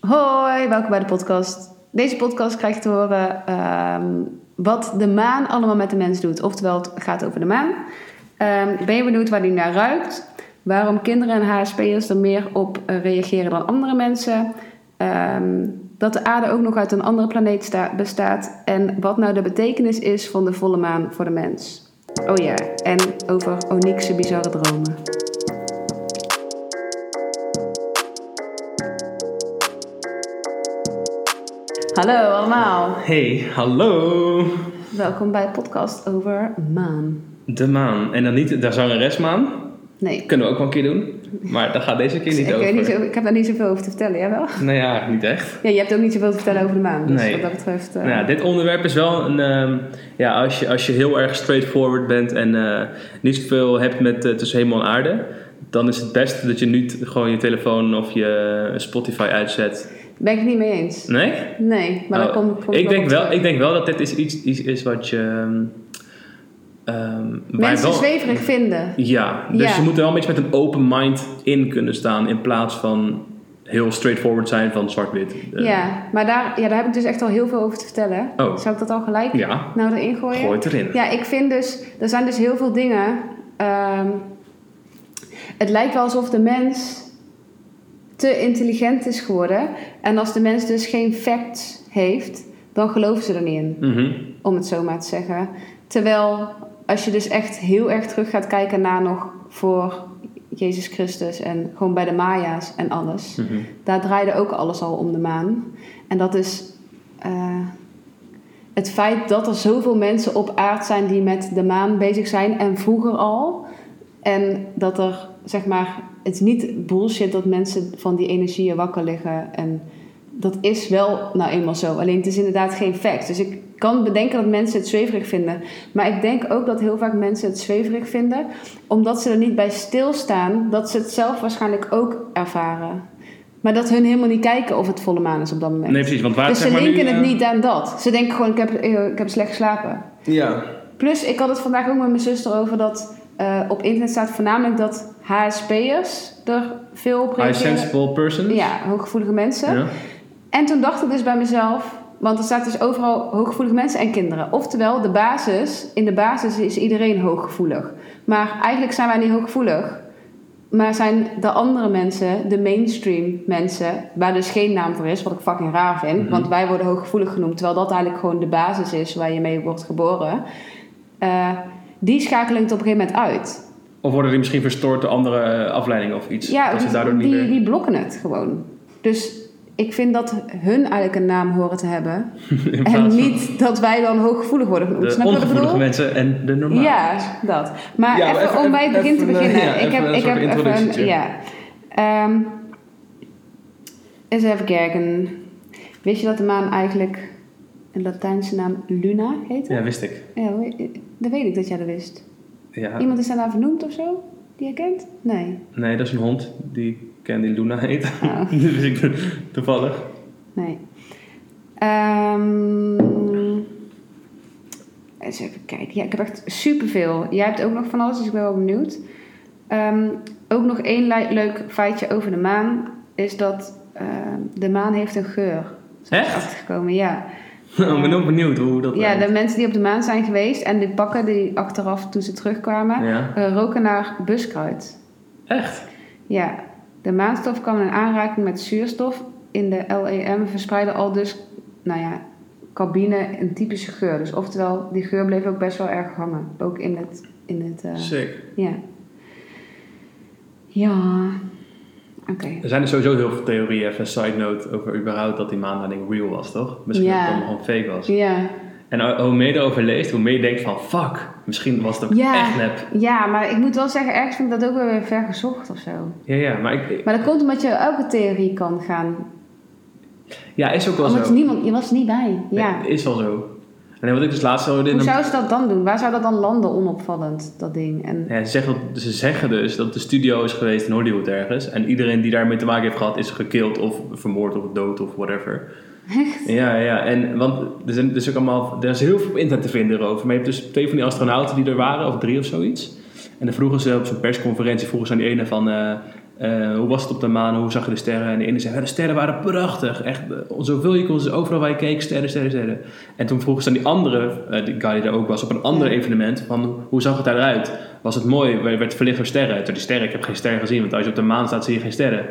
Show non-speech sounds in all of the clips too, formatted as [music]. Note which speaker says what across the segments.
Speaker 1: Hoi, welkom bij de podcast. Deze podcast krijg je te horen ehm, wat de maan allemaal met de mens doet. Oftewel, het gaat over de maan. Ehm, ben je benieuwd waar die naar ruikt? Waarom kinderen en HSP'ers er meer op eh, reageren dan andere mensen? Ehm, dat de aarde ook nog uit een andere planeet sta- bestaat. En wat nou de betekenis is van de volle maan voor de mens. Oh ja, en over Onyx'e bizarre dromen. Hallo allemaal,
Speaker 2: Hey, hallo.
Speaker 1: welkom bij podcast over maan.
Speaker 2: De maan. En dan niet de zangeresmaan.
Speaker 1: Nee,
Speaker 2: Kunnen we ook wel een keer doen. Maar dat gaat deze keer niet
Speaker 1: ik,
Speaker 2: over.
Speaker 1: weet niet zo, ik heb daar niet zoveel over te vertellen, jij wel?
Speaker 2: Nou ja, niet echt.
Speaker 1: Ja, je hebt ook niet zoveel te vertellen over de maan, dus
Speaker 2: Nee.
Speaker 1: wat dat betreft... eh,
Speaker 2: Nou ja, dit onderwerp is wel een... ehm, ja, als je, als je heel erg straightforward bent en eh, niet zoveel hebt met eh, tussen hemel en aarde... Dan is het beste dat je niet gewoon je telefoon of je Spotify uitzet.
Speaker 1: Ben ik het niet mee eens.
Speaker 2: Nee?
Speaker 1: Nee, maar dan
Speaker 2: Oh,
Speaker 1: kom, kom
Speaker 2: ik, denk wel,
Speaker 1: terug.
Speaker 2: ik denk wel dat dit is iets, iets is wat je... waar
Speaker 1: Mensen
Speaker 2: wel-
Speaker 1: zweverig vinden.
Speaker 2: Ja, dus
Speaker 1: Ja.
Speaker 2: je moet er wel een beetje met een open mind in kunnen staan in plaats van heel straightforward zijn van zwart-wit. Eh,
Speaker 1: Ja, maar daar, ja, daar heb ik dus echt al heel veel over te vertellen.
Speaker 2: Oh.
Speaker 1: Zou ik dat al gelijk
Speaker 2: Ja,
Speaker 1: nou erin gooien?
Speaker 2: gooi het erin.
Speaker 1: Ja, ik vind dus, er zijn dus heel veel dingen. ehm, het lijkt wel alsof de mens te intelligent is geworden. En als de mens dus geen facts heeft, dan geloven ze er niet in,
Speaker 2: Mhm.
Speaker 1: om het zo maar te zeggen. Terwijl als je dus echt heel erg terug gaat kijken naar nog voor Jezus Christus en gewoon bij de Maya's en alles.
Speaker 2: Mhm.
Speaker 1: Daar draaide ook alles al om de maan. En dat is eh, het feit dat er zoveel mensen op aard zijn die met de maan bezig zijn en vroeger al. En dat er, zeg maar, het is niet bullshit dat mensen van die energieën wakker liggen. En dat is wel nou eenmaal zo. Alleen het is inderdaad geen fact. Dus ik kan bedenken dat mensen het zweverig vinden. Maar ik denk ook dat heel vaak mensen het zweverig vinden, omdat ze er niet bij stilstaan dat ze het zelf waarschijnlijk ook ervaren. Maar dat hun helemaal niet kijken of het volle maan is op dat moment.
Speaker 2: Nee, precies. Want waar
Speaker 1: dus
Speaker 2: zeg
Speaker 1: ze
Speaker 2: maar
Speaker 1: linken
Speaker 2: nu,
Speaker 1: het
Speaker 2: eh,
Speaker 1: niet aan dat. Ze denken gewoon, ik heb, eh, ik heb slecht geslapen.
Speaker 2: Ja.
Speaker 1: Plus, ik had het vandaag ook met mijn zuster over dat eh, op internet staat voornamelijk dat HSP'ers er veel op
Speaker 2: High
Speaker 1: reageren.
Speaker 2: sensible person.
Speaker 1: Ja, hooggevoelige mensen.
Speaker 2: Ja.
Speaker 1: En toen dacht ik dus bij mezelf, want er staat dus overal hooggevoelige mensen en kinderen. Oftewel, de basis, in de basis is iedereen hooggevoelig. Maar eigenlijk zijn wij niet hooggevoelig. Maar zijn de andere mensen, de mainstream mensen, waar dus geen naam voor is, wat ik fucking raar vind.
Speaker 2: Mhm.
Speaker 1: Want wij worden hooggevoelig genoemd, terwijl dat eigenlijk gewoon de basis is waar je mee wordt geboren. Eh, die schakelen het op een gegeven moment uit.
Speaker 2: Of worden die misschien verstoord door andere eh, afleidingen of iets?
Speaker 1: Ja,
Speaker 2: dat ze
Speaker 1: die,
Speaker 2: daardoor niet
Speaker 1: die,
Speaker 2: meer...
Speaker 1: die blokken het gewoon. Dus ik vind dat hun eigenlijk een naam horen te hebben. [laughs] En
Speaker 2: van
Speaker 1: niet dat wij dan hooggevoelig worden genoemd.
Speaker 2: de
Speaker 1: Snap
Speaker 2: ongevoelige mensen en de normale
Speaker 1: Ja, dat. Maar
Speaker 2: Ja, maar
Speaker 1: even,
Speaker 2: even-
Speaker 1: om bij het begin te
Speaker 2: even,
Speaker 1: beginnen.
Speaker 2: ja,
Speaker 1: ik heb,
Speaker 2: een
Speaker 1: ik heb even. Ja. Ehm, eens even kijken. Wist je dat de maan eigenlijk een Latijnse naam Luna heet?
Speaker 2: Ja, wist ik.
Speaker 1: Ja, dat weet ik dat jij dat wist.
Speaker 2: Ja.
Speaker 1: Iemand is daarna vernoemd of zo? Die je kent? Nee.
Speaker 2: Nee, dat is een hond die ik ken die Luna heet.
Speaker 1: Oh. [laughs]
Speaker 2: Dat wist ik toevallig.
Speaker 1: Nee. Ehm eens even kijken. Ja, ik heb echt superveel. Jij hebt ook nog van alles, dus ik ben wel benieuwd. Ehm, ook nog één le- leuk feitje over de maan. Is dat ehm, de maan heeft een geur. We
Speaker 2: Echt?
Speaker 1: Achtergekomen, ja.
Speaker 2: Oh, [laughs] ik ben ook benieuwd hoe dat
Speaker 1: Ja, de mensen die op de maan zijn geweest en die pakken die achteraf toen ze terugkwamen,
Speaker 2: Ja.
Speaker 1: eh, roken naar buskruid.
Speaker 2: Echt?
Speaker 1: Ja, de maanstof kwam in aanraking met zuurstof in de LEM, verspreidde al dus, nou ja, cabine een typische geur. Dus oftewel, die geur bleef ook best wel erg hangen. Ook in het, in het, eh,
Speaker 2: Sick.
Speaker 1: ja. Ja,
Speaker 2: Er zijn er sowieso heel veel theorieën, even een side note, over überhaupt dat die maanlanding real was, toch? Misschien
Speaker 1: Ja.
Speaker 2: dat het allemaal gewoon fake was.
Speaker 1: Ja.
Speaker 2: En ho- hoe meer je erover leest, hoe meer je denkt van, fuck, misschien was het ook
Speaker 1: Ja.
Speaker 2: echt nep.
Speaker 1: ja, maar ik moet wel zeggen, ergens vind ik dat ook wel weer ver gezocht of zo.
Speaker 2: Ja, ja, maar ik,
Speaker 1: Maar dat komt omdat je elke theorie kan gaan.
Speaker 2: ja, is ook wel
Speaker 1: Omdat
Speaker 2: zo.
Speaker 1: niemand, je was er niet bij. Ja.
Speaker 2: Is wel zo. En wat ik dus laatst hoorde... in
Speaker 1: Hoe zou ze dat dan doen? Waar zou dat dan landen onopvallend, dat ding? En,
Speaker 2: Ja, ze, zeggen, ze zeggen dus dat de studio is geweest in Hollywood ergens. En iedereen die daarmee te maken heeft gehad is gekild of vermoord of dood of whatever. [laughs]
Speaker 1: Echt?
Speaker 2: Ja, ja. En, want er, zijn, dus ook allemaal, er is heel veel op internet te vinden erover. Maar je hebt dus twee van die astronauten die er waren, of drie of zoiets. En dan vroegen ze op zo'n persconferentie, vroegen ze aan die ene van... eh, eh, hoe was het op de maan? Hoe zag je de sterren? En de ene zei, ja, de sterren waren prachtig. Echt, eh, zoveel je kon, overal waar je keek, sterren, sterren, sterren. En toen vroegen ze aan die andere, eh, die guy die er ook was, op een ander evenement, van hoe zag het eruit? Was het mooi? Werd werd verlicht door sterren? Toen die sterren, ik heb geen sterren gezien, want als je op de maan staat, zie je geen sterren.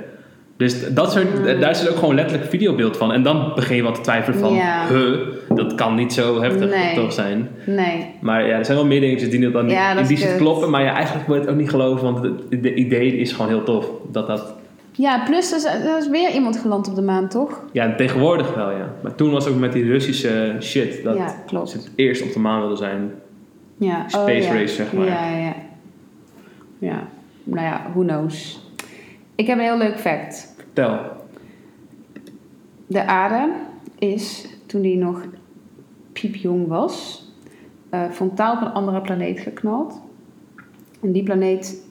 Speaker 2: Dus dat soort,
Speaker 1: Hmm.
Speaker 2: daar is ook gewoon letterlijk videobeeld van. En dan begin je wat te twijfelen van,
Speaker 1: Ja.
Speaker 2: huh, dat kan niet zo heftig
Speaker 1: Nee.
Speaker 2: toch zijn.
Speaker 1: Nee.
Speaker 2: Maar ja, er zijn wel meer dingetjes die dan
Speaker 1: Ja,
Speaker 2: in die
Speaker 1: kut.
Speaker 2: kloppen. Maar ja, eigenlijk moet je het ook niet geloven, want het de idee is gewoon heel tof. Dat dat,
Speaker 1: Ja, plus er is, er is weer iemand geland op de maan, toch?
Speaker 2: ja, tegenwoordig wel ja. Maar toen was ook met die Russische shit, dat
Speaker 1: Ja, klopt.
Speaker 2: ze het eerst op de maan wilden zijn.
Speaker 1: Ja.
Speaker 2: Space
Speaker 1: oh, ja.
Speaker 2: race, zeg maar.
Speaker 1: Ja, ja. Ja. Nou ja, who knows. Ik heb een heel leuk fact.
Speaker 2: Vertel.
Speaker 1: De aarde is, toen die nog piepjong was, eh frontaal op een andere planeet geknald. En die planeet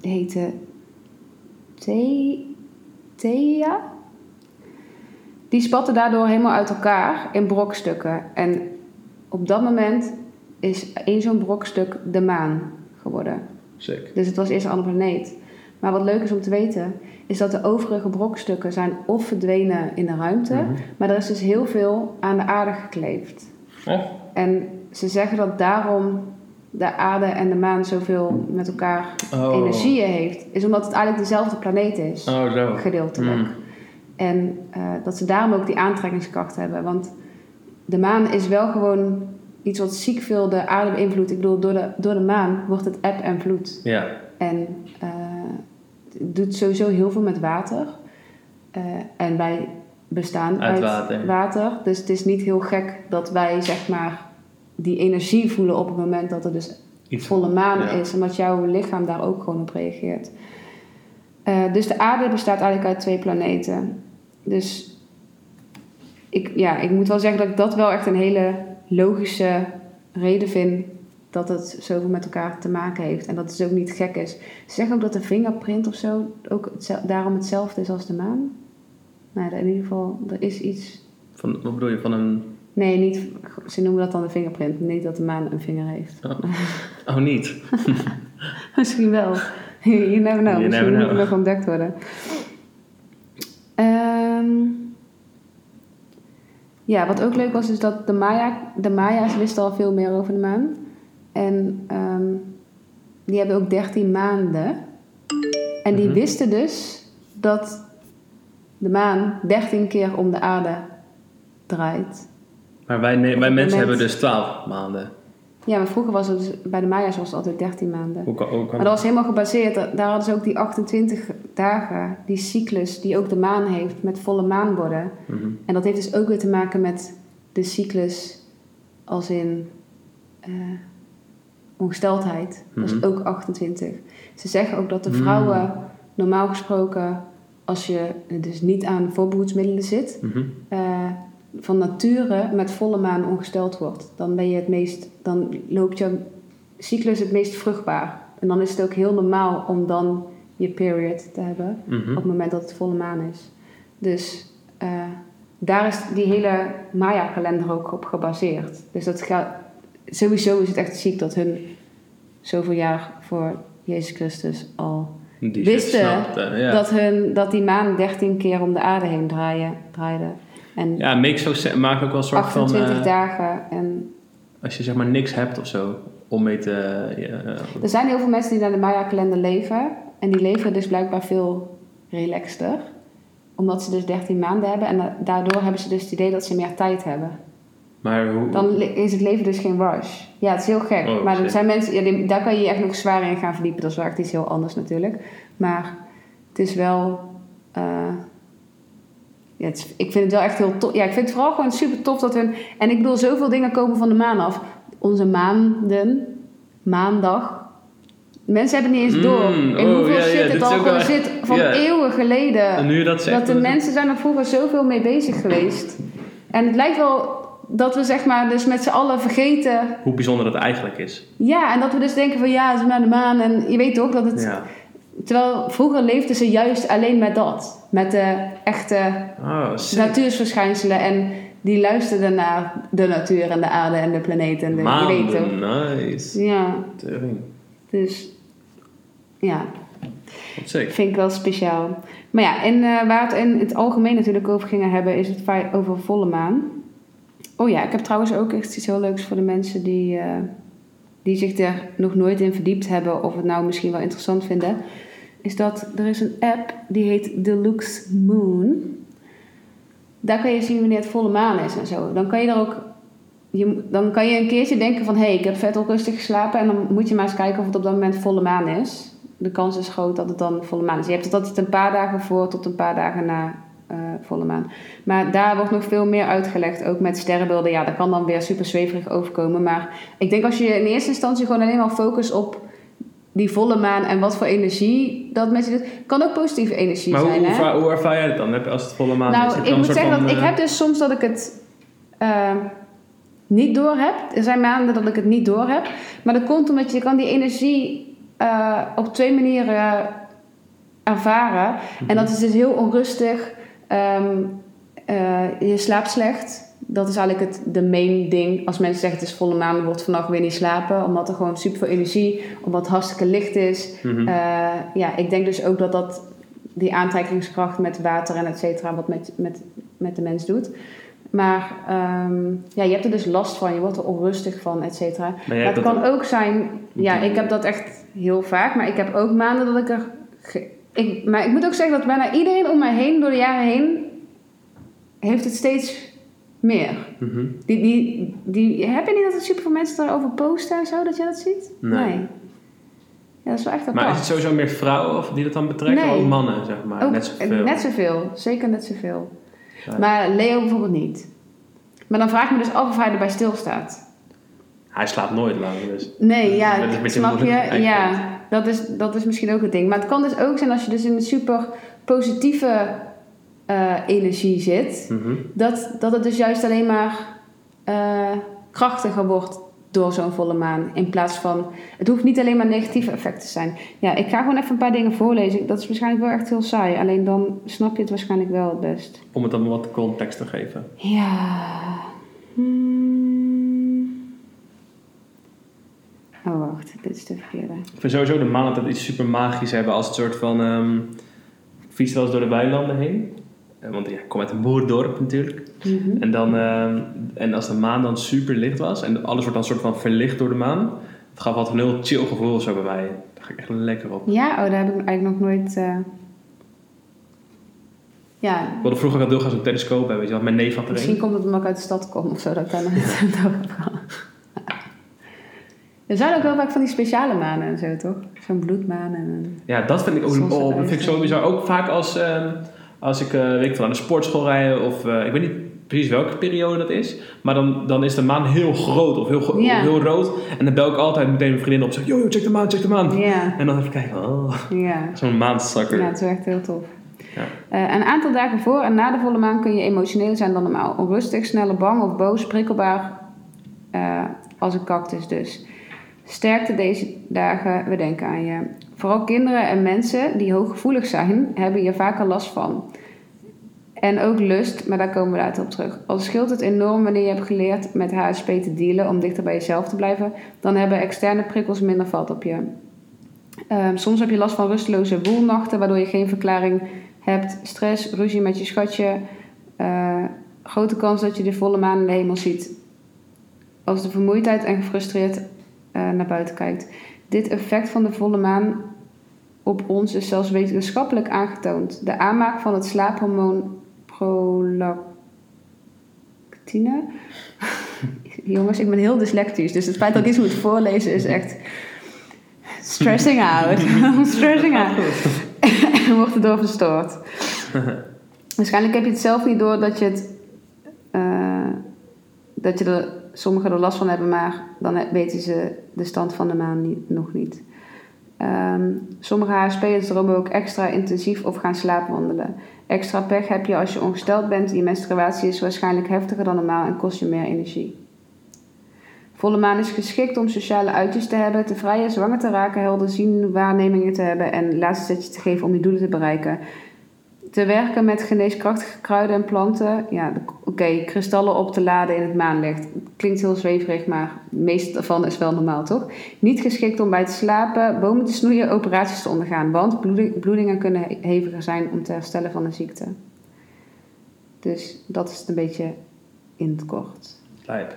Speaker 1: heette The- Theia. Die spatte daardoor helemaal uit elkaar in brokstukken. En op dat moment is één zo'n brokstuk de maan geworden.
Speaker 2: Sick.
Speaker 1: Dus het was eerst een andere planeet. Maar wat leuk is om te weten, is dat de overige brokstukken zijn of verdwenen in de ruimte,
Speaker 2: Mhm.
Speaker 1: maar er is dus heel veel aan de aarde gekleefd.
Speaker 2: Oh.
Speaker 1: En ze zeggen dat daarom de aarde en de maan zoveel met elkaar
Speaker 2: Oh.
Speaker 1: energieën heeft, is omdat het eigenlijk dezelfde planeet is,
Speaker 2: Oh, zo.
Speaker 1: gedeeltelijk.
Speaker 2: Mm.
Speaker 1: En eh, dat ze daarom ook die aantrekkingskracht hebben. Want de maan is wel gewoon iets wat ziek veel de aarde beïnvloedt. Ik bedoel, door de, door de maan wordt het eb en vloed.
Speaker 2: Ja.
Speaker 1: En eh, het doet sowieso heel veel met water. Eh, en wij bestaan
Speaker 2: Uit
Speaker 1: uit,
Speaker 2: water.
Speaker 1: water. Dus het is niet heel gek dat wij zeg maar die energie voelen op het moment dat er dus
Speaker 2: Iets
Speaker 1: volle maan
Speaker 2: ja.
Speaker 1: is. Omdat jouw lichaam daar ook gewoon op reageert. Eh, dus de aarde bestaat eigenlijk uit twee planeten. Dus ik, ja, ik moet wel zeggen dat ik dat wel echt een hele logische reden vind dat het zoveel met elkaar te maken heeft. En dat het ook niet gek is. Ze zeggen ook dat de fingerprint of zo ook daarom hetzelfde is als de maan. Nou, in ieder geval, er is iets.
Speaker 2: Van, wat bedoel je? Van een...
Speaker 1: Nee, niet, ze noemen dat dan de fingerprint. Niet dat de maan een vinger heeft.
Speaker 2: Oh, niet. [laughs]
Speaker 1: Misschien wel. [laughs] You never know.
Speaker 2: You
Speaker 1: Misschien
Speaker 2: never
Speaker 1: moet
Speaker 2: know.
Speaker 1: het nog ontdekt worden. Ehm, ja, wat ook leuk was, is dat de, Maya, de Maya's wisten al veel meer over de maan. En ehm, die hebben ook 13 maanden. En die
Speaker 2: Mhm.
Speaker 1: wisten dus dat de maan 13 keer om de aarde draait.
Speaker 2: Maar wij, wij mensen hebben dus 12 maanden.
Speaker 1: Ja, maar vroeger was het bij de Maya's was het altijd 13 maanden.
Speaker 2: Hoe kan, hoe kan
Speaker 1: Maar dat was helemaal gebaseerd, daar hadden ze ook die 28 dagen, die cyclus die ook de maan heeft, met volle maan worden.
Speaker 2: Mhm.
Speaker 1: En dat heeft dus ook weer te maken met de cyclus als in eh, ongesteldheid. Dat is
Speaker 2: Mhm.
Speaker 1: ook 28. Ze zeggen ook dat de
Speaker 2: Mm.
Speaker 1: vrouwen normaal gesproken, als je dus niet aan voorbehoedsmiddelen zit,
Speaker 2: Mhm.
Speaker 1: eh, van nature met volle maan ongesteld wordt. Dan ben je het meest, dan loopt je cyclus het meest vruchtbaar. En dan is het ook heel normaal om dan je period te hebben
Speaker 2: Mhm.
Speaker 1: op het moment dat het volle maan is. Dus eh, daar is die hele Maya-kalender ook op gebaseerd. Dus dat gaat, sowieso is het echt ziek dat hun zoveel jaar voor Jezus Christus al
Speaker 2: Die
Speaker 1: wisten
Speaker 2: snapte, ja.
Speaker 1: dat, hun, dat die maan 13 keer om de aarde heen draaien, draaide. En
Speaker 2: Ja, so maakt ook wel een soort
Speaker 1: 28
Speaker 2: van... eh,
Speaker 1: dagen. En
Speaker 2: als je zeg maar niks hebt of zo, om mee te... ja, eh,
Speaker 1: er zijn heel veel mensen die naar de Maya-kalender leven. En die leven dus blijkbaar veel relaxter. Omdat ze dus 13 maanden hebben. En da- daardoor hebben ze dus het idee dat ze meer tijd hebben.
Speaker 2: maar hoe...
Speaker 1: Dan is het leven dus geen rush. Ja, het is heel gek.
Speaker 2: Oh,
Speaker 1: maar er zijn mensen, ja, die- daar kan je je echt nog zwaar in gaan verdiepen. Dat is wel echt iets heel anders natuurlijk. Maar het is wel. eh, ja, het is- ik vind het wel echt heel tof. Ja, ik vind het vooral gewoon super tof dat hun. En ik bedoel, zoveel dingen komen van de maan af. Onze maanden, maandag. Mensen hebben niet eens door.
Speaker 2: Mm,
Speaker 1: in
Speaker 2: oh,
Speaker 1: hoeveel
Speaker 2: ja, ja,
Speaker 1: shit het al gewoon
Speaker 2: echt-
Speaker 1: zit van
Speaker 2: ja.
Speaker 1: eeuwen geleden.
Speaker 2: en nu dat zegt...
Speaker 1: Dat de mensen zijn er vroeger zoveel mee bezig geweest. En het lijkt wel dat we zeg maar dus met z'n allen vergeten...
Speaker 2: Hoe bijzonder dat eigenlijk is.
Speaker 1: Ja, en dat we dus denken van ja, het is naar de maan. En je weet toch dat het... Terwijl vroeger leefden ze juist alleen met dat. Met de echte
Speaker 2: Oh,
Speaker 1: natuursverschijnselen. En die luisterden naar de natuur en de aarde en de planeet. En de.
Speaker 2: Maanden, nice.
Speaker 1: Ja,
Speaker 2: Tering.
Speaker 1: dus... Ja.
Speaker 2: Sick.
Speaker 1: Vind ik wel speciaal. Maar ja, en eh, waar het in het algemeen natuurlijk over gingen hebben, is het over volle maan. Oh ja, ik heb trouwens ook echt iets heel leuks voor de mensen die, eh, die zich er nog nooit in verdiept hebben, of het nou misschien wel interessant vinden. Is dat er is een app die heet Deluxe Moon. Daar kan je zien wanneer het volle maan is en zo. Dan kan je er ook. Je, dan kan je een keertje denken van hé, hey, ik heb vet rustig geslapen. En dan moet je maar eens kijken of het op dat moment volle maan is. De kans is groot dat het dan volle maan is. Je hebt het altijd een paar dagen voor tot een paar dagen na eh, volle maan. Maar daar wordt nog veel meer uitgelegd, ook met sterrenbeelden. Ja, dat kan dan weer super zweverig overkomen. Maar ik denk als je in eerste instantie gewoon alleen maar focust op die volle maan en wat voor energie dat met je doet. Kan ook positieve energie
Speaker 2: Maar hoe,
Speaker 1: zijn,
Speaker 2: hoe,
Speaker 1: hè?
Speaker 2: ervaar- hoe ervaar jij het dan? Heb je als het volle maan is?
Speaker 1: Nou,
Speaker 2: heb je
Speaker 1: ik moet zeggen dat ik
Speaker 2: eh,
Speaker 1: heb dus soms dat ik het eh, niet door heb. Er zijn maanden dat ik het niet door heb. Maar dat komt omdat je kan die energie eh, op twee manieren ervaren. En dat is dus heel onrustig. Ehm, eh, je slaapt slecht. Dat is eigenlijk het de main ding. Als mensen zeggen het is volle maan, wordt vannacht weer niet slapen. Omdat er gewoon super veel energie, omdat het hartstikke licht is.
Speaker 2: mhm.
Speaker 1: Eh, ja, ik denk dus ook dat dat die aantrekkingskracht met water en et cetera, wat met, met, met de mens doet. Maar ehm, ja, je hebt er dus last van, je wordt er onrustig van, et cetera.
Speaker 2: Maar
Speaker 1: Maar het kan ook zijn, ja,
Speaker 2: Mhm.
Speaker 1: ik heb dat echt heel vaak, maar ik heb ook maanden dat ik er. ik, maar ik moet ook zeggen dat bijna iedereen om mij heen, door de jaren heen, heeft het steeds meer.
Speaker 2: Mhm.
Speaker 1: Die, die, die, heb je niet dat er super veel mensen daarover posten en zo, dat je dat ziet?
Speaker 2: Nee.
Speaker 1: Ja, dat is wel echt apart.
Speaker 2: Maar is het sowieso meer vrouwen of die dat dan betrekken?
Speaker 1: Nee.
Speaker 2: Of ook mannen, zeg maar?
Speaker 1: Ook
Speaker 2: net zoveel.
Speaker 1: Net zoveel, zeker net zoveel.
Speaker 2: Ja.
Speaker 1: Maar Leo bijvoorbeeld niet. Maar dan vraag ik me dus af of hij erbij stilstaat.
Speaker 2: Hij slaapt nooit lang, dus...
Speaker 1: Nee, ja,
Speaker 2: Dat is een
Speaker 1: snap je?
Speaker 2: eigenlijk.
Speaker 1: Ja, dat is, dat is misschien ook het ding. Maar het kan dus ook zijn als je dus in een super positieve eh, energie zit,
Speaker 2: Mhm.
Speaker 1: dat, dat het dus juist alleen maar eh, krachtiger wordt door zo'n volle maan. In plaats van, het hoeft niet alleen maar negatieve effecten te zijn. Ja, ik ga gewoon even een paar dingen voorlezen. Dat is waarschijnlijk wel echt heel saai. Alleen dan snap je het waarschijnlijk wel het best.
Speaker 2: Om het dan wat context te geven.
Speaker 1: Ja. Hmm. Oh, wacht. Dit is de verkeerde.
Speaker 2: Ik vind sowieso de maan altijd iets super magisch hebben als het soort van... ehm fiets wel eens door de weilanden heen. Eh, Want ja, ik kom uit een boerendorp natuurlijk.
Speaker 1: Mhm.
Speaker 2: En, dan, ehm, en als de maan dan super licht was en alles wordt dan soort van verlicht door de maan. Het gaf altijd een heel chill gevoel zo bij mij. Daar ga ik echt lekker op.
Speaker 1: Ja, oh, daar heb ik eigenlijk nog nooit... eh, Ja,
Speaker 2: Ik wilde vroeger al heel graag zo'n telescoop hebben, weet je wel. Mijn neef had er
Speaker 1: misschien komt het omdat ik uit de stad kom of zo, dat ik daar nog niet aan heb gehad. Er zijn ook wel vaak van die speciale manen en zo, toch? Zo'n bloedmaan en.
Speaker 2: Ja, dat vind ik ook, oh, dat vind ik sowieso ook vaak als, ehm, als ik eh, weet ik veel, aan de sportschool rij of eh, ik weet niet precies welke periode dat is. Maar dan, dan is de maan heel groot of heel, gro-
Speaker 1: Ja.
Speaker 2: of heel rood. En dan bel ik altijd meteen mijn vriendin op en zeg, yo, yo, check de maan, check de maan. En dan even kijken, oh,
Speaker 1: ja. [laughs]
Speaker 2: zo'n maanzakker.
Speaker 1: Ja, het is echt heel tof.
Speaker 2: Ja.
Speaker 1: Eh, een aantal dagen voor en na de volle maan kun je emotioneler zijn dan normaal. Onrustig, sneller bang of boos, prikkelbaar als een cactus dus. Sterkte deze dagen, we denken aan je. Vooral kinderen en mensen die hooggevoelig zijn, hebben hier vaker last van. En ook lust, maar daar komen we later op terug. Al scheelt het enorm wanneer je hebt geleerd met HSP te dealen om dichter bij jezelf te blijven, dan hebben externe prikkels minder vat op je. Ehm, soms heb je last van rusteloze woelnachten, waardoor je geen verklaring hebt. Stress, ruzie met je schatje. eh, grote kans dat je de volle maan in de hemel ziet. Als de vermoeidheid en gefrustreerd eh, naar buiten kijkt. Dit effect van de volle maan op ons is zelfs wetenschappelijk aangetoond. De aanmaak van het slaaphormoon prolactine. [laughs] Jongens, ik ben heel dyslectisch, dus het feit dat ik iets moet voorlezen is echt stressing out. [laughs] stressing out. [laughs] Wordt erdoor verstoord. Waarschijnlijk heb je het zelf niet door dat je het eh, dat je er sommigen er last van hebben, maar dan weten ze de stand van de maan niet, nog niet. Ehm, sommige HSP'ers dromen ook extra intensief of gaan slaapwandelen. Extra pech heb je als je ongesteld bent. Je menstruatie is waarschijnlijk heftiger dan normaal en kost je meer energie. Volle maan is geschikt om sociale uitjes te hebben, te vrijen, zwanger te raken, helder zien, waarnemingen te hebben en laatste zetje te geven om je doelen te bereiken. Te werken met geneeskrachtige kruiden en planten. Ja, oké, kristallen op te laden in het maanlicht. Klinkt heel zweverig, maar het meeste daarvan is wel normaal, toch? Niet geschikt om bij te slapen, bomen te snoeien, operaties te ondergaan. Want bloeding- bloedingen kunnen he- heviger zijn om te herstellen van een ziekte. Dus dat is het een beetje in het kort.
Speaker 2: Lijp.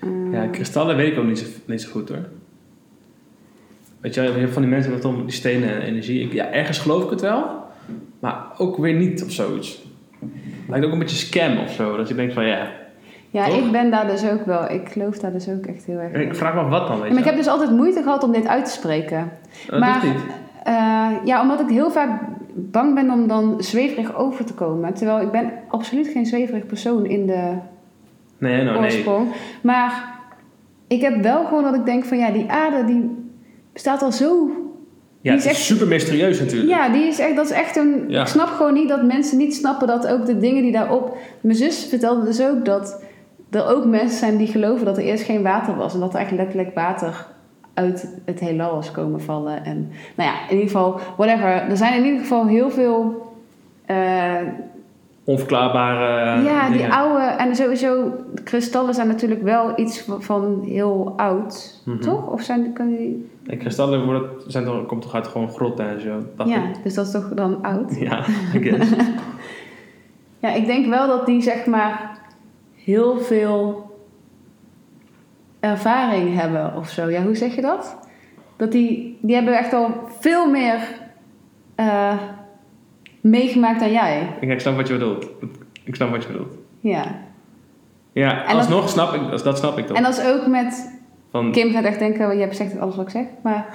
Speaker 1: Eh,
Speaker 2: Ja, kristallen weet ik ook niet zo, niet zo goed hoor. Weet je, je hebt van die mensen met om die stenen en energie. Ik, ja, ergens geloof ik het wel, maar ook weer niet of zoiets. Lijkt ook een beetje scam of zo. Dat je denkt van ja.
Speaker 1: ja,
Speaker 2: toch?
Speaker 1: ik ben daar dus ook wel. Ik geloof daar dus ook echt heel erg in.
Speaker 2: Ik vraag me wat dan, weet
Speaker 1: Ja,
Speaker 2: je.
Speaker 1: maar ik heb dus altijd moeite gehad om dit uit te spreken.
Speaker 2: Dat
Speaker 1: maar-
Speaker 2: niet.
Speaker 1: Eh, ja, omdat ik heel vaak bang ben om dan zweverig over te komen. Terwijl ik ben absoluut geen zweverig persoon in de
Speaker 2: Nee, nee.
Speaker 1: oorsprong. Maar ik heb wel gewoon dat ik denk van ja, die aarde die bestaat al zo...
Speaker 2: Ja,
Speaker 1: die is echt-
Speaker 2: super mysterieus natuurlijk.
Speaker 1: Ja, die is echt, dat is echt een...
Speaker 2: Ja.
Speaker 1: Ik snap gewoon niet dat mensen niet snappen dat ook de dingen die daarop... Mijn zus vertelde dus ook dat er ook mensen zijn die geloven dat er eerst geen water was. En dat er eigenlijk letterlijk water uit het heelal is komen vallen. En nou ja, in ieder geval, whatever. Er zijn in ieder geval heel veel... eh,
Speaker 2: Onverklaarbare
Speaker 1: ja, die oude... En sowieso, kristallen zijn natuurlijk wel iets van- heel oud,
Speaker 2: Mhm.
Speaker 1: toch? Of zijn, kunnen die...
Speaker 2: En kristallen worden, zijn toch, komt toch uit gewoon grotten en zo. Dacht
Speaker 1: Ja,
Speaker 2: ik.
Speaker 1: dus dat is toch dan oud?
Speaker 2: Ja, I guess. [laughs]
Speaker 1: Ja, ik denk wel dat die zeg maar heel veel ervaring hebben of zo. Ja, hoe zeg je dat? Dat die, die hebben echt al veel meer eh, meegemaakt dan jij.
Speaker 2: ik, ik snap wat je bedoelt. Ik snap wat je bedoelt.
Speaker 1: Ja.
Speaker 2: Ja,
Speaker 1: En dat-
Speaker 2: alsnog snap ik, dat snap ik toch.
Speaker 1: En dat is ook met...
Speaker 2: Van,
Speaker 1: Kim gaat echt denken, je zegt alles wat ik zeg. Maar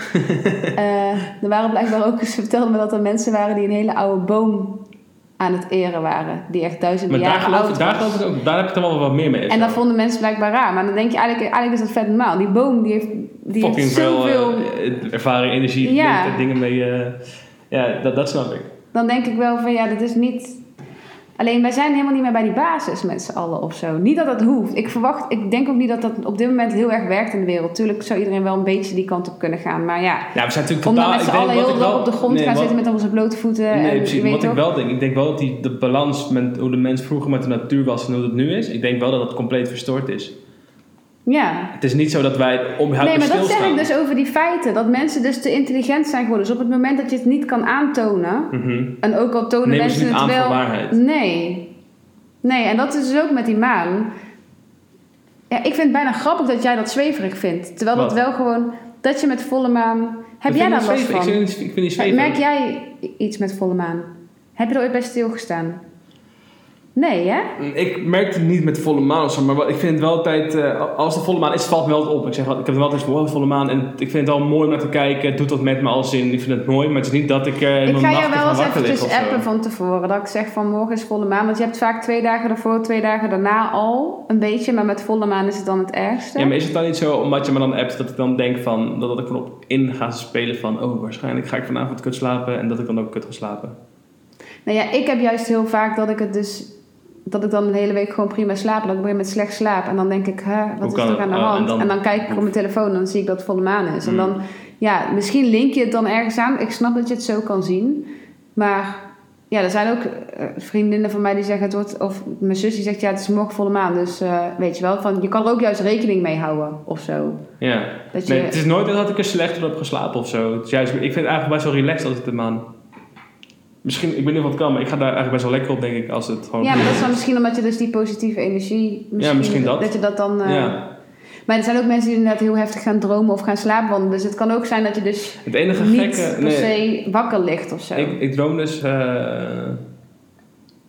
Speaker 1: eh, er waren blijkbaar ook... Ze vertelde me dat er mensen waren die een hele oude boom aan het eren waren. Die echt duizenden
Speaker 2: maar
Speaker 1: jaren
Speaker 2: geloof,
Speaker 1: oud
Speaker 2: daar
Speaker 1: was.
Speaker 2: geloof ik ook, daar heb ik dan wel wat meer mee.
Speaker 1: En dat vonden mensen blijkbaar raar. Maar dan denk je eigenlijk, eigenlijk is dat vet normaal. Die boom die heeft, die
Speaker 2: fucking
Speaker 1: heeft
Speaker 2: veel
Speaker 1: zoveel...
Speaker 2: eh, ervaring, energie,
Speaker 1: Ja.
Speaker 2: dingen- dingen mee. eh, ja, dat, dat snap ik.
Speaker 1: Dan denk ik wel van ja, dat is niet... Alleen wij zijn helemaal niet meer bij die basis met z'n allen of zo. Niet dat dat hoeft. Ik verwacht, ik denk ook niet dat dat op dit moment heel erg werkt in de wereld. Tuurlijk zou iedereen wel een beetje die kant op kunnen gaan. Maar ja,
Speaker 2: Ja, we zijn natuurlijk
Speaker 1: om dan met z'n allen heel
Speaker 2: wel-
Speaker 1: op de grond
Speaker 2: nee,
Speaker 1: gaan
Speaker 2: wat-
Speaker 1: zitten met onze blote voeten.
Speaker 2: Nee,
Speaker 1: en
Speaker 2: precies.
Speaker 1: weet
Speaker 2: Wat ik wel denk, ik denk wel dat die, de balans met hoe de mens vroeger met de natuur was en hoe het nu is, ik denk wel dat het compleet verstoord is.
Speaker 1: Ja.
Speaker 2: Het is niet zo dat wij
Speaker 1: Nee,
Speaker 2: onbehouden
Speaker 1: maar dat zeg ik dus over die feiten. Dat mensen dus te intelligent zijn geworden. Dus op het moment dat je het niet kan aantonen...
Speaker 2: Mhm.
Speaker 1: En ook al tonen
Speaker 2: ze
Speaker 1: mensen
Speaker 2: niet
Speaker 1: het wel. Nee. Nee, en dat is dus ook met die maan. Ja, ik vind het bijna grappig dat jij dat zweverig vindt. Terwijl dat wel gewoon. Dat je met volle maan. Heb jij daar last van?
Speaker 2: Ik vind, ik zweverig.
Speaker 1: Merk jij iets met volle maan? Heb je er ooit bij stilgestaan? Nee, hè?
Speaker 2: Ik merk het niet met volle maan of zo, maar ik vind het wel altijd, eh, als de volle maan is, valt me wel op. Ik, zeg, wel- ik heb wel altijd van, wow, volle maan. En ik vind het wel mooi om naar te kijken. Het doet wat met me als in, ik vind het mooi, maar het is niet dat ik er
Speaker 1: Ik ga je wel eens eventjes appen van tevoren. Dat ik zeg van morgen is volle maan. Want je hebt vaak twee dagen ervoor, twee dagen daarna al een beetje. Maar met volle maan is het dan het ergste.
Speaker 2: Ja, maar is het dan niet zo, omdat je me dan appt, dat ik dan denk van, dat ik erop in ga spelen van, oh, waarschijnlijk ga ik vanavond kut slapen en dat ik dan ook kut ga slapen.
Speaker 1: Nou ja, ik heb juist heel vaak dat ik het dus... Dat ik dan een hele week gewoon prima slaap. Dat ik begin met slecht slaap. En dan denk ik, hè, wat
Speaker 2: Hoe
Speaker 1: is er aan de
Speaker 2: Oh, en
Speaker 1: hand? en,
Speaker 2: dan-
Speaker 1: dan, kijk ik op mijn telefoon en dan zie ik dat het volle maan is. En
Speaker 2: Hmm.
Speaker 1: dan, ja, misschien link je het dan ergens aan. Ik snap dat je het zo kan zien. Maar ja, er zijn ook eh, vriendinnen van mij die zeggen het wordt... Of mijn zus die zegt, ja, het is morgen volle maan. Dus eh, weet je wel, van, je kan er ook juist rekening mee houden of zo.
Speaker 2: Ja.
Speaker 1: Dat je,
Speaker 2: Nee, het is nooit dat ik er slecht op heb geslapen of zo. Het is juist, ik vind het eigenlijk best wel relaxed als het de maan. Misschien, ik weet niet wat het kan, maar ik ga daar eigenlijk best wel lekker op, denk ik, als het gewoon.
Speaker 1: ja, maar dat is dan misschien omdat je dus die positieve energie... Misschien,
Speaker 2: misschien dat.
Speaker 1: Dat je dat dan... eh,
Speaker 2: Ja.
Speaker 1: Maar er zijn ook mensen die inderdaad heel heftig gaan dromen of gaan slaapwandelen. Dus het kan ook zijn dat je dus
Speaker 2: Het enige
Speaker 1: niet
Speaker 2: gekke.
Speaker 1: per
Speaker 2: Nee,
Speaker 1: se wakker ligt of zo.
Speaker 2: ik, ik droom dus eh,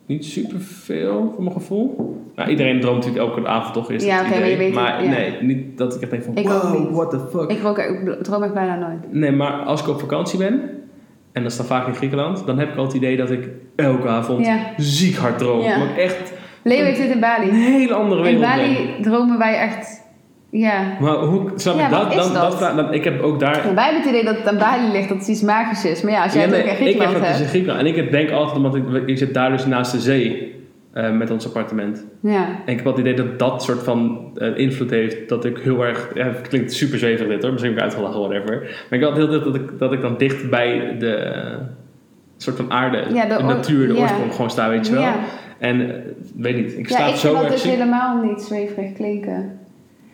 Speaker 2: niet superveel voor mijn gevoel. Nou, iedereen droomt natuurlijk elke avond toch? Is
Speaker 1: Ja, oké, maar je weet het, ja.
Speaker 2: nee, niet dat ik echt denk van.
Speaker 1: Ik
Speaker 2: wow, what the fuck.
Speaker 1: Ik, ook, ik droom echt bijna nooit.
Speaker 2: Nee, maar als ik op vakantie ben, en dat is dan vaak in Griekenland, dan heb ik altijd het idee dat ik elke avond
Speaker 1: Ja.
Speaker 2: ziek hard droom.
Speaker 1: Ja.
Speaker 2: Maar ik echt
Speaker 1: Leo heeft dit in
Speaker 2: een
Speaker 1: Bali.
Speaker 2: hele andere
Speaker 1: In
Speaker 2: wereld ben.
Speaker 1: Bali dromen wij echt... Ja.
Speaker 2: Maar hoe, snap
Speaker 1: Ja, wat
Speaker 2: dat, dan,
Speaker 1: dat?
Speaker 2: dan, ik heb ook daar...
Speaker 1: Wij hebben het idee dat het aan Bali ligt, dat het iets magisch is. Maar ja, als jij het ook in
Speaker 2: ik heb
Speaker 1: Griekenland
Speaker 2: het dus in. Griekenland. En ik denk altijd, omdat ik, ik zit daar dus naast de zee eh, met ons appartement.
Speaker 1: Ja.
Speaker 2: En ik heb wel het idee dat dat soort van eh, invloed heeft. Dat ik heel erg. Ja, het klinkt super zweverig dit hoor. Misschien heb ik uitgelachen, whatever. Maar ik had heel dat ik, dat ik dan dicht bij de soort van aarde,
Speaker 1: Ja, de
Speaker 2: natuur, de
Speaker 1: ja.
Speaker 2: oorsprong gewoon staat, weet je wel.
Speaker 1: Ja.
Speaker 2: En eh, weet niet, ik
Speaker 1: Ja,
Speaker 2: sta
Speaker 1: ik
Speaker 2: zo
Speaker 1: vind dat
Speaker 2: erg
Speaker 1: dus helemaal niet zweverig klinken.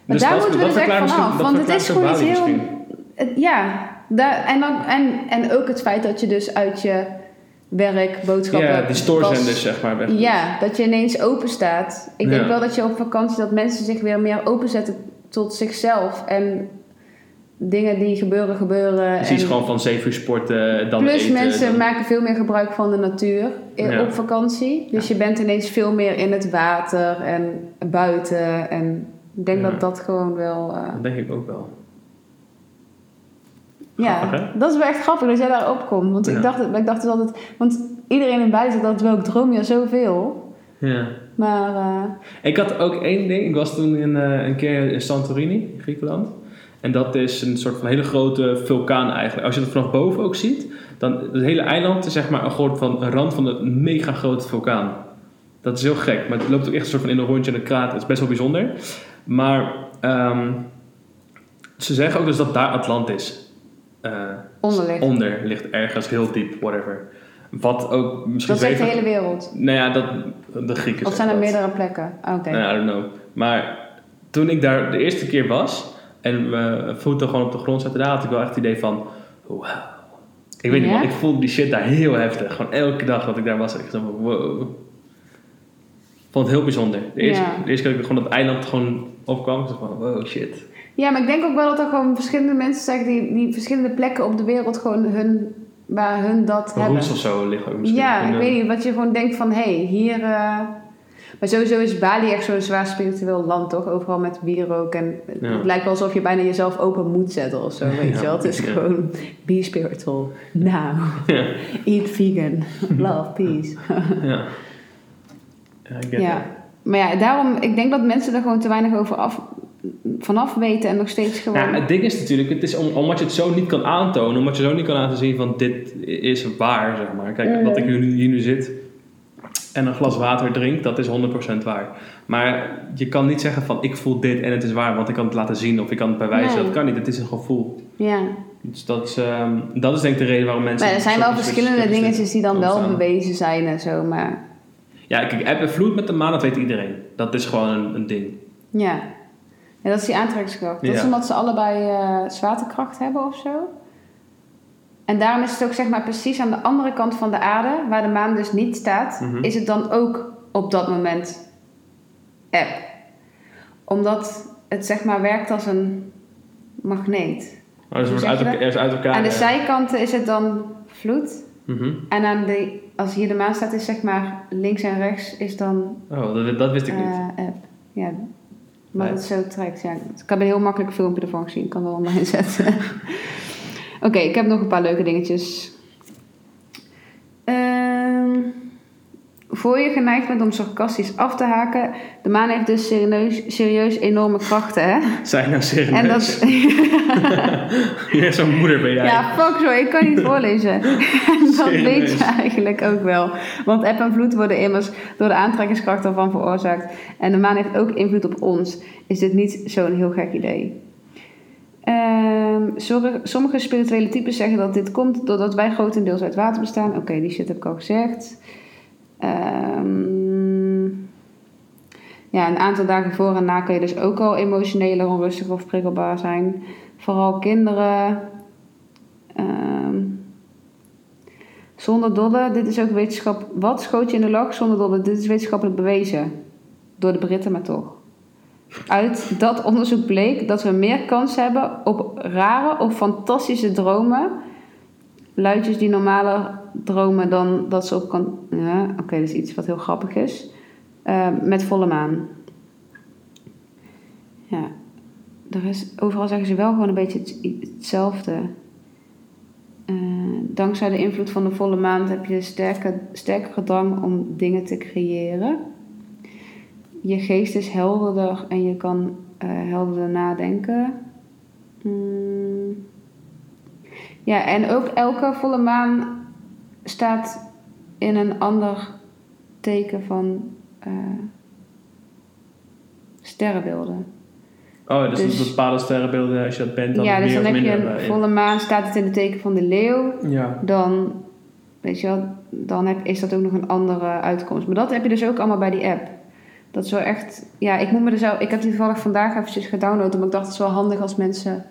Speaker 1: Maar
Speaker 2: Dus
Speaker 1: daar
Speaker 2: dat-
Speaker 1: moeten we
Speaker 2: dat
Speaker 1: dus echt
Speaker 2: verklaart
Speaker 1: van
Speaker 2: misschien-
Speaker 1: af.
Speaker 2: dat
Speaker 1: Want het is gewoon iets heel... Het- ja, daar, en, dan, en, en ook het feit dat je dus uit je werk, boodschappen...
Speaker 2: Ja, die stoorzenders zeg maar weg.
Speaker 1: Ja, dat je ineens open staat. Ik denk
Speaker 2: Ja.
Speaker 1: wel dat je op vakantie... dat mensen zich weer meer openzetten tot zichzelf. En dingen die gebeuren, gebeuren. En-
Speaker 2: gewoon van zeven uur sporten, dan
Speaker 1: Plus
Speaker 2: eten.
Speaker 1: mensen
Speaker 2: dan-
Speaker 1: maken veel meer gebruik van de natuur
Speaker 2: Ja.
Speaker 1: op vakantie. Dus je bent ineens veel meer in het water en buiten. En ik denk dat dat gewoon wel... eh,
Speaker 2: Dat denk ik ook wel.
Speaker 1: Ja, dat is wel echt grappig dat jij daarop komt. Want
Speaker 2: Ja.
Speaker 1: ik, dacht, ik dacht dus altijd... Want iedereen in zegt altijd wel, ik droom je zoveel.
Speaker 2: Ja.
Speaker 1: Maar eh,
Speaker 2: Ik had ook één ding. Ik was toen in, eh, een keer in Santorini, in Griekenland. En dat is een soort van hele grote vulkaan eigenlijk. Als je het vanaf boven ook ziet, dan het hele eiland is zeg maar een soort van een rand van een mega grote vulkaan. Dat is heel gek, maar het loopt ook echt een soort van in een rondje in een krater. Het is best wel bijzonder. Maar ehm, ze zeggen ook dus dat daar Atlantis eh,
Speaker 1: onder ligt.
Speaker 2: onder ligt, ergens heel diep, whatever. Wat ook misschien
Speaker 1: Dat zegt de hele wereld.
Speaker 2: Nou ja, dat, de Grieken
Speaker 1: Of zijn er
Speaker 2: dat.
Speaker 1: meerdere plekken? Oké.
Speaker 2: Nou, I don't know. Maar toen ik daar de eerste keer was en mijn voeten gewoon op de grond zetten, daar had ik wel echt het idee van, wow. Ik weet niet, man, ik voelde die shit daar heel heftig. Gewoon elke dag dat ik daar was, ik zo van, wow. Ik vond het heel bijzonder. De eerste,
Speaker 1: Ja.
Speaker 2: de eerste keer dat ik gewoon dat eiland gewoon opkwam, ik dacht van, wow, shit.
Speaker 1: Ja, maar ik denk ook wel dat er gewoon verschillende mensen zijn die, die verschillende plekken op de wereld gewoon hun, waar hun dat hebben.
Speaker 2: Roots of zo liggen ook misschien.
Speaker 1: Ja, ik weet niet, wat je gewoon denkt van, hé, hey, hier... eh, Maar sowieso is Bali echt zo'n zwaar spiritueel land, toch? Overal met wierook en
Speaker 2: Ja.
Speaker 1: het lijkt wel alsof je bijna jezelf open moet zetten of zo, weet
Speaker 2: Ja,
Speaker 1: je wel? Het is
Speaker 2: ja.
Speaker 1: gewoon, be spiritual, now, eat vegan, love, peace.
Speaker 2: Ja. Ja, ik
Speaker 1: maar ja, daarom, ik denk dat mensen er gewoon te weinig over af, vanaf weten en nog steeds gewoon...
Speaker 2: Ja, het ding is natuurlijk, het is om, omdat je het zo niet kan aantonen, omdat je zo niet kan laten zien van dit is waar, zeg maar. Kijk,
Speaker 1: Mhm.
Speaker 2: dat ik hier nu, hier nu zit en een glas water drink, dat is 100% waar. Maar je kan niet zeggen van ik voel dit en het is waar, want ik kan het laten zien of ik kan het bewijzen.
Speaker 1: Nee.
Speaker 2: Dat kan niet, het is een gevoel.
Speaker 1: ja.
Speaker 2: Dus dat is, ehm, dat is denk ik de reden waarom mensen...
Speaker 1: Maar er zijn wel verschillende dingetjes die dan wel bewezen zijn en zo, maar
Speaker 2: Ja, kijk, eb en vloed met de maan, dat weet iedereen. Dat is gewoon een, een ding.
Speaker 1: ja. Ja dat is die aantrekkingskracht. Dat is omdat ze allebei eh, zwaartekracht hebben of zo. En daarom is het ook zeg maar precies aan de andere kant van de aarde, waar de maan dus niet staat,
Speaker 2: Mhm.
Speaker 1: is het dan ook op dat moment eb. Omdat het zeg maar werkt als een magneet.
Speaker 2: Maar dus
Speaker 1: Hoe
Speaker 2: wordt
Speaker 1: zeg
Speaker 2: uit,
Speaker 1: je
Speaker 2: elkaar- is uit elkaar...
Speaker 1: aan de zijkanten is het dan vloed.
Speaker 2: mhm.
Speaker 1: En aan de, als hier de maan staat, is zeg maar links en rechts is dan
Speaker 2: Oh, dat, dat wist ik niet.
Speaker 1: eh app. Ja, maar
Speaker 2: Nee.
Speaker 1: het zo trekt. Ja, ik heb een heel makkelijk filmpje ervan gezien. Ik kan wel online zetten. [laughs] Oké, ik heb nog een paar leuke dingetjes. Voor je geneigd bent om sarcastisch af te haken. De maan heeft dus serieus, serieus enorme krachten, hè?
Speaker 2: Zijn nou serieus?
Speaker 1: En dat,
Speaker 2: Je [laughs] [laughs] bent zo'n moeder ben jij.
Speaker 1: Ja, fuck zo, ik kan niet [laughs] voorlezen. en dat
Speaker 2: Serieus?
Speaker 1: weet je eigenlijk ook wel. Want eb en vloed worden immers door de aantrekkingskracht ervan veroorzaakt. En de maan heeft ook invloed op ons. Is dit niet zo'n heel gek idee? Ehm, sorry- sommige spirituele types zeggen dat dit komt doordat wij grotendeels uit water bestaan. Oké, die shit heb ik al gezegd. Ehm, ja, een aantal dagen voor en na kun je dus ook al emotioneler, onrustig of prikkelbaar zijn. Vooral kinderen. Ehm, zonder dolle, dit is ook wetenschap. Wat schoot je in de lach? Zonder dolle, dit is wetenschappelijk bewezen. Door de Britten, maar toch. Uit dat onderzoek bleek dat we meer kans hebben op rare of fantastische dromen. Luidjes die normaler dromen dan dat ze op kan. Ja, oké, dat is iets wat heel grappig is. Eh, met volle maan. Ja, er is, overal zeggen ze wel gewoon een beetje het- hetzelfde. Eh, dankzij de invloed van de volle maan heb je sterke, sterkere om dingen te creëren. Je geest is helderder en je kan eh, helderder nadenken. Mm. Ja, en ook elke volle maan staat in een ander teken van eh, sterrenbeelden.
Speaker 2: Oh, dus,
Speaker 1: Dus-
Speaker 2: dat bepaalde sterrenbeelden, als je dat bent, dan
Speaker 1: ja, dus
Speaker 2: meer
Speaker 1: dan
Speaker 2: of
Speaker 1: heb je
Speaker 2: minder
Speaker 1: een
Speaker 2: bij-
Speaker 1: volle maan, staat het in het teken van de leeuw.
Speaker 2: Ja.
Speaker 1: Dan weet je wel, dan heb, is dat ook nog een andere uitkomst. Maar dat heb je dus ook allemaal bij die app. Dat is wel echt, ja, ik moet me er zo, ik heb die toevallig vandaag eventjes gedownload, omdat ik dacht het is wel handig als mensen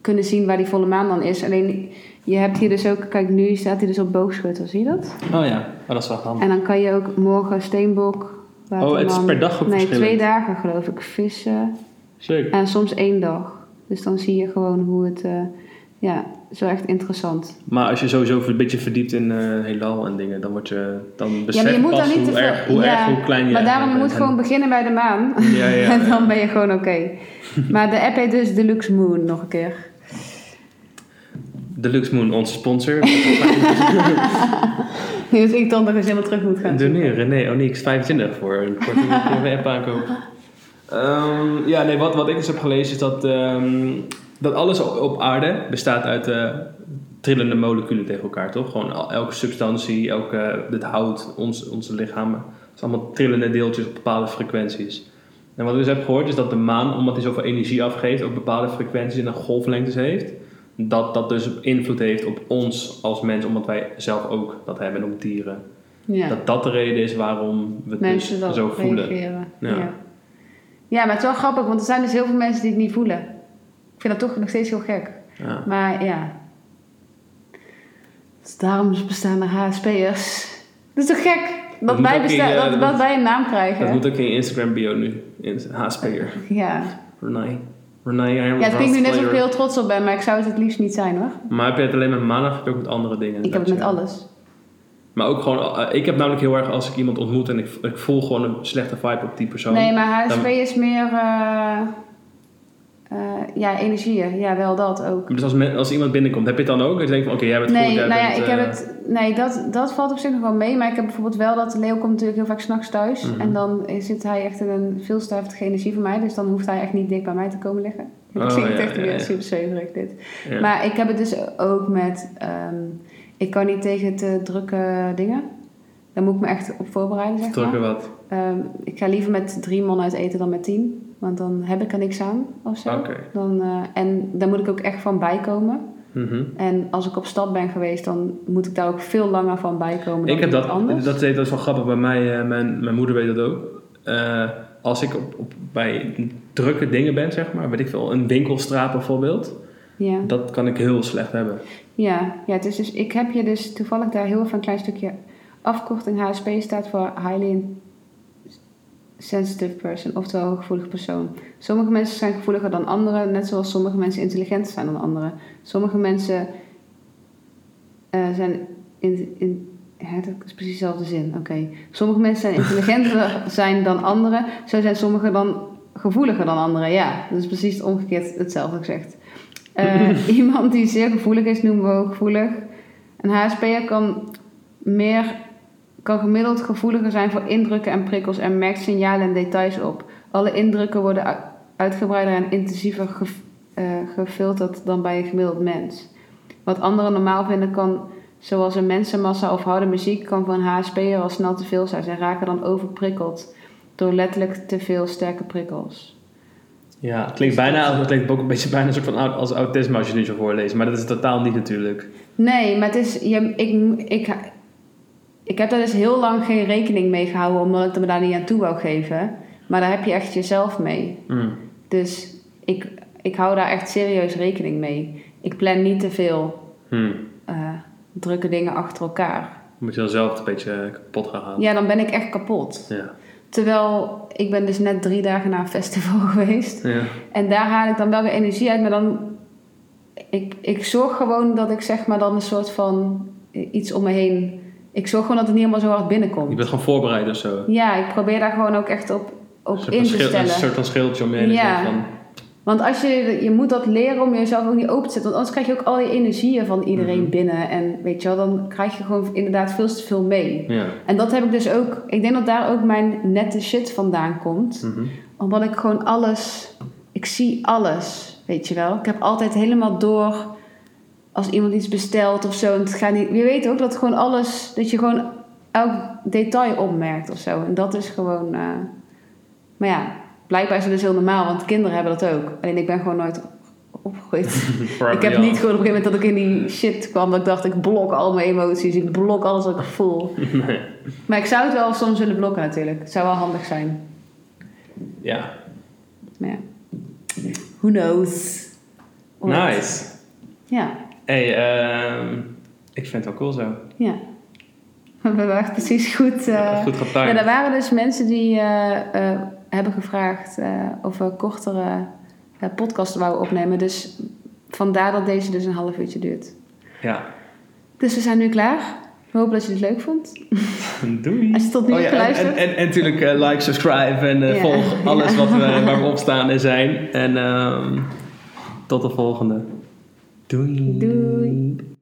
Speaker 1: kunnen zien waar die volle maan dan is. Alleen je hebt hier dus ook, kijk nu staat hij dus op boogschutter, zie je dat?
Speaker 2: Oh ja, oh, dat is wel handig.
Speaker 1: En dan kan je ook morgen steenbok,
Speaker 2: Oh, het is per dag ook
Speaker 1: Nee, twee dagen geloof ik, vissen.
Speaker 2: Zeker.
Speaker 1: En soms één dag. Dus dan zie je gewoon hoe het, eh, ja, zo echt interessant.
Speaker 2: Maar als je sowieso een beetje verdiept in eh heelal en dingen, dan word je dan besef
Speaker 1: ja, maar je moet daar niet
Speaker 2: hoe,
Speaker 1: te veel...
Speaker 2: erg, hoe,
Speaker 1: ja,
Speaker 2: erg, hoe klein je
Speaker 1: Maar daarom, je moet gewoon beginnen bij de maan.
Speaker 2: Ja, ja, [laughs]
Speaker 1: en dan ben je gewoon oké. maar de app heet dus Deluxe Moon, nog een keer.
Speaker 2: Deluxe Moon, onze sponsor. [laughs]
Speaker 1: Nu dus ik dan nog eens helemaal terug moet gaan.
Speaker 2: Doneer René Onyx 25 voor een korting op je app [laughs] aankoop. Ja, nee, wat, wat ik dus heb gelezen is dat, ehm, dat alles op, op aarde bestaat uit eh, trillende moleculen tegen elkaar, toch? Gewoon elke substantie, elke, het hout, ons, onze lichamen. Het zijn allemaal trillende deeltjes op bepaalde frequenties. En wat ik dus heb gehoord is dat de maan, omdat hij zoveel energie afgeeft, ook bepaalde frequenties en golflengtes heeft. Dat dat dus invloed heeft op ons als mens, omdat wij zelf ook dat hebben en op dieren.
Speaker 1: Ja.
Speaker 2: Dat dat de reden is waarom we het
Speaker 1: Mensen
Speaker 2: dus zo voelen. Ja.
Speaker 1: Ja. ja. maar het is wel grappig, want er zijn dus heel veel mensen die het niet voelen. Ik vind dat toch nog steeds heel gek.
Speaker 2: Ja.
Speaker 1: Maar ja. Dus daarom bestaan er HSP'ers. Dat is toch gek? Dat, wij,
Speaker 2: in
Speaker 1: bestaan, dat, wij een naam krijgen.
Speaker 2: Dat moet ook in je Instagram bio nu. HSP'er.
Speaker 1: Ja.
Speaker 2: Renee. Am
Speaker 1: ja, het klinkt nu net alsof ik
Speaker 2: Rastplayer.
Speaker 1: heel trots op ben, maar ik zou het het liefst niet zijn hoor.
Speaker 2: Maar heb je het alleen met maandag of heb je ook met andere dingen?
Speaker 1: Ik heb het met alles.
Speaker 2: Maar ook gewoon, eh, ik heb namelijk heel erg als ik iemand ontmoet en ik, ik voel gewoon een slechte vibe op die persoon.
Speaker 1: Nee, maar
Speaker 2: Dan-
Speaker 1: is meer. eh, eh, ja, energieën. Ja, wel dat ook.
Speaker 2: Dus als, men- als iemand binnenkomt, heb je het dan ook? Dat je denkt van, oké, jij bent
Speaker 1: Nee,
Speaker 2: goed, jij
Speaker 1: nou ja,
Speaker 2: bent,
Speaker 1: ik heb
Speaker 2: eh,
Speaker 1: het. Nee, dat, dat valt op zich nog wel mee. Maar ik heb bijvoorbeeld wel dat Leo komt natuurlijk heel vaak s'nachts thuis.
Speaker 2: Mhm.
Speaker 1: En dan zit hij echt in een veel te heftige energie voor mij. Dus dan hoeft hij echt niet dik bij mij te komen liggen. [laughs]
Speaker 2: Oh,
Speaker 1: Dat klinkt
Speaker 2: ja,
Speaker 1: echt
Speaker 2: ja,
Speaker 1: weer
Speaker 2: ja.
Speaker 1: super zweverig dit. Maar ik heb het dus ook met... ehm, ik kan niet tegen te drukke dingen. Daar moet ik me echt op voorbereiden, zeg
Speaker 2: Drukken
Speaker 1: maar.
Speaker 2: wat.
Speaker 1: Ehm, ik ga liever met drie man uit eten dan met tien. Want dan heb ik er niks aan of zo. Dan, eh, en daar moet ik ook echt van bijkomen.
Speaker 2: Mhm.
Speaker 1: En als ik op stap ben geweest, dan moet ik daar ook veel langer van bijkomen dan
Speaker 2: Ik heb dat,
Speaker 1: anders.
Speaker 2: dat, deed- dat is wel grappig bij mij, eh, mijn, mijn moeder weet dat ook. Eh, als ik op, op, bij drukke dingen ben, zeg maar, weet ik veel, een winkelstraat bijvoorbeeld,
Speaker 1: Ja.
Speaker 2: dat kan ik heel slecht hebben.
Speaker 1: Ja, ja het is dus, ik heb je dus toevallig daar heel even een klein stukje afkorting HSP staat voor Highly Sensitive Person, oftewel hooggevoelig persoon. Sommige mensen zijn gevoeliger dan anderen, net zoals sommige mensen intelligenter zijn dan anderen. Sommige mensen eh, zijn in, in hè, dat is precies dezelfde zin, oké. Sommige mensen zijn intelligenter [laughs] zijn dan anderen, zo zijn sommigen dan gevoeliger dan anderen. Ja, dat is precies omgekeerd hetzelfde gezegd. Eh, [laughs] iemand die zeer gevoelig is, noemen we hooggevoelig. Een HSP'er kan meer kan gemiddeld gevoeliger zijn voor indrukken en prikkels en merkt signalen en details op. Alle indrukken worden uitgebreider en intensiever ge- eh, gefilterd dan bij een gemiddeld mens. Wat anderen normaal vinden kan, zoals een mensenmassa of harde muziek, kan voor een HSP'er al snel te veel zijn. Zij raken dan overprikkeld door letterlijk te veel sterke prikkels.
Speaker 2: Ja, het klinkt bijna, als- het klinkt ook een beetje bijna een soort van als autisme als je nu zo voorleest, maar dat is totaal niet natuurlijk.
Speaker 1: Nee, maar het is. Je, ik, ik, ik heb daar dus heel lang geen rekening mee gehouden, omdat ik me daar niet aan toe wou geven. Maar daar heb je echt jezelf mee.
Speaker 2: Mm.
Speaker 1: Dus ik, ik hou daar echt serieus rekening mee. Ik plan niet te veel
Speaker 2: Hm.
Speaker 1: eh, drukke dingen achter elkaar.
Speaker 2: Moet je dan zelf een beetje kapot gaan halen.
Speaker 1: Ja, dan ben ik echt kapot.
Speaker 2: Ja.
Speaker 1: Terwijl ik ben dus net drie dagen naar een festival [laughs] geweest.
Speaker 2: ja.
Speaker 1: En daar haal ik dan wel weer energie uit, maar dan. Ik, ik zorg gewoon dat ik zeg maar dan een soort van iets om me heen. Ik zorg gewoon dat het niet helemaal zo hard
Speaker 2: Je
Speaker 1: binnenkomt.
Speaker 2: bent gewoon voorbereid of zo.
Speaker 1: Ja, ik probeer daar gewoon ook echt op, op in te stellen.
Speaker 2: Een soort van schildje om je heen.
Speaker 1: Ja.
Speaker 2: Van,
Speaker 1: Want als je, je moet dat leren om jezelf ook niet open te zetten. Want anders krijg je ook al die energieën van iedereen
Speaker 2: Mhm.
Speaker 1: binnen. En weet je wel, dan krijg je gewoon inderdaad veel te veel mee.
Speaker 2: ja.
Speaker 1: En dat heb ik dus ook. Ik denk dat daar ook mijn nette shit vandaan komt.
Speaker 2: Mhm.
Speaker 1: Omdat ik gewoon alles. Ik zie alles. Weet je wel. Ik heb altijd helemaal door. Als iemand iets bestelt of zo. En het gaat niet. Je weet ook dat gewoon alles. Dat je gewoon elk detail opmerkt of zo. En dat is gewoon. eh, maar ja, blijkbaar is het dus heel normaal. Want kinderen hebben dat ook. Alleen ik ben gewoon nooit opgegroeid. [laughs] [laughs] Ik heb niet gewoon op een gegeven moment dat ik in die shit kwam. Dat ik dacht, ik blok al mijn emoties. Ik blok alles wat ik voel. [laughs]
Speaker 2: Nee.
Speaker 1: Maar ik zou het wel soms willen blokken natuurlijk. Het zou wel handig zijn.
Speaker 2: Ja,
Speaker 1: Maar ja. Who knows?
Speaker 2: Nice.
Speaker 1: Ja,
Speaker 2: Hey, ehm, ik vind het wel cool zo.
Speaker 1: ja. [laughs] We hebben echt precies goed... eh,
Speaker 2: Goed
Speaker 1: Ja,
Speaker 2: getimed.
Speaker 1: er waren dus mensen die eh, eh, hebben gevraagd of we kortere uh, podcasten wouden opnemen. Dus vandaar dat deze dus een half uurtje duurt.
Speaker 2: Ja.
Speaker 1: Dus we zijn nu klaar. We hopen dat je het leuk vond. [laughs]
Speaker 2: Doei.
Speaker 1: Als je tot nu
Speaker 2: Oh ja, en,
Speaker 1: geluisterd.
Speaker 2: en, en, natuurlijk like, subscribe en
Speaker 1: Ja.
Speaker 2: volg [laughs] alles
Speaker 1: Ja.
Speaker 2: wat we, waar we op staan en zijn. En ehm, tot de volgende. Doei.
Speaker 1: Doei.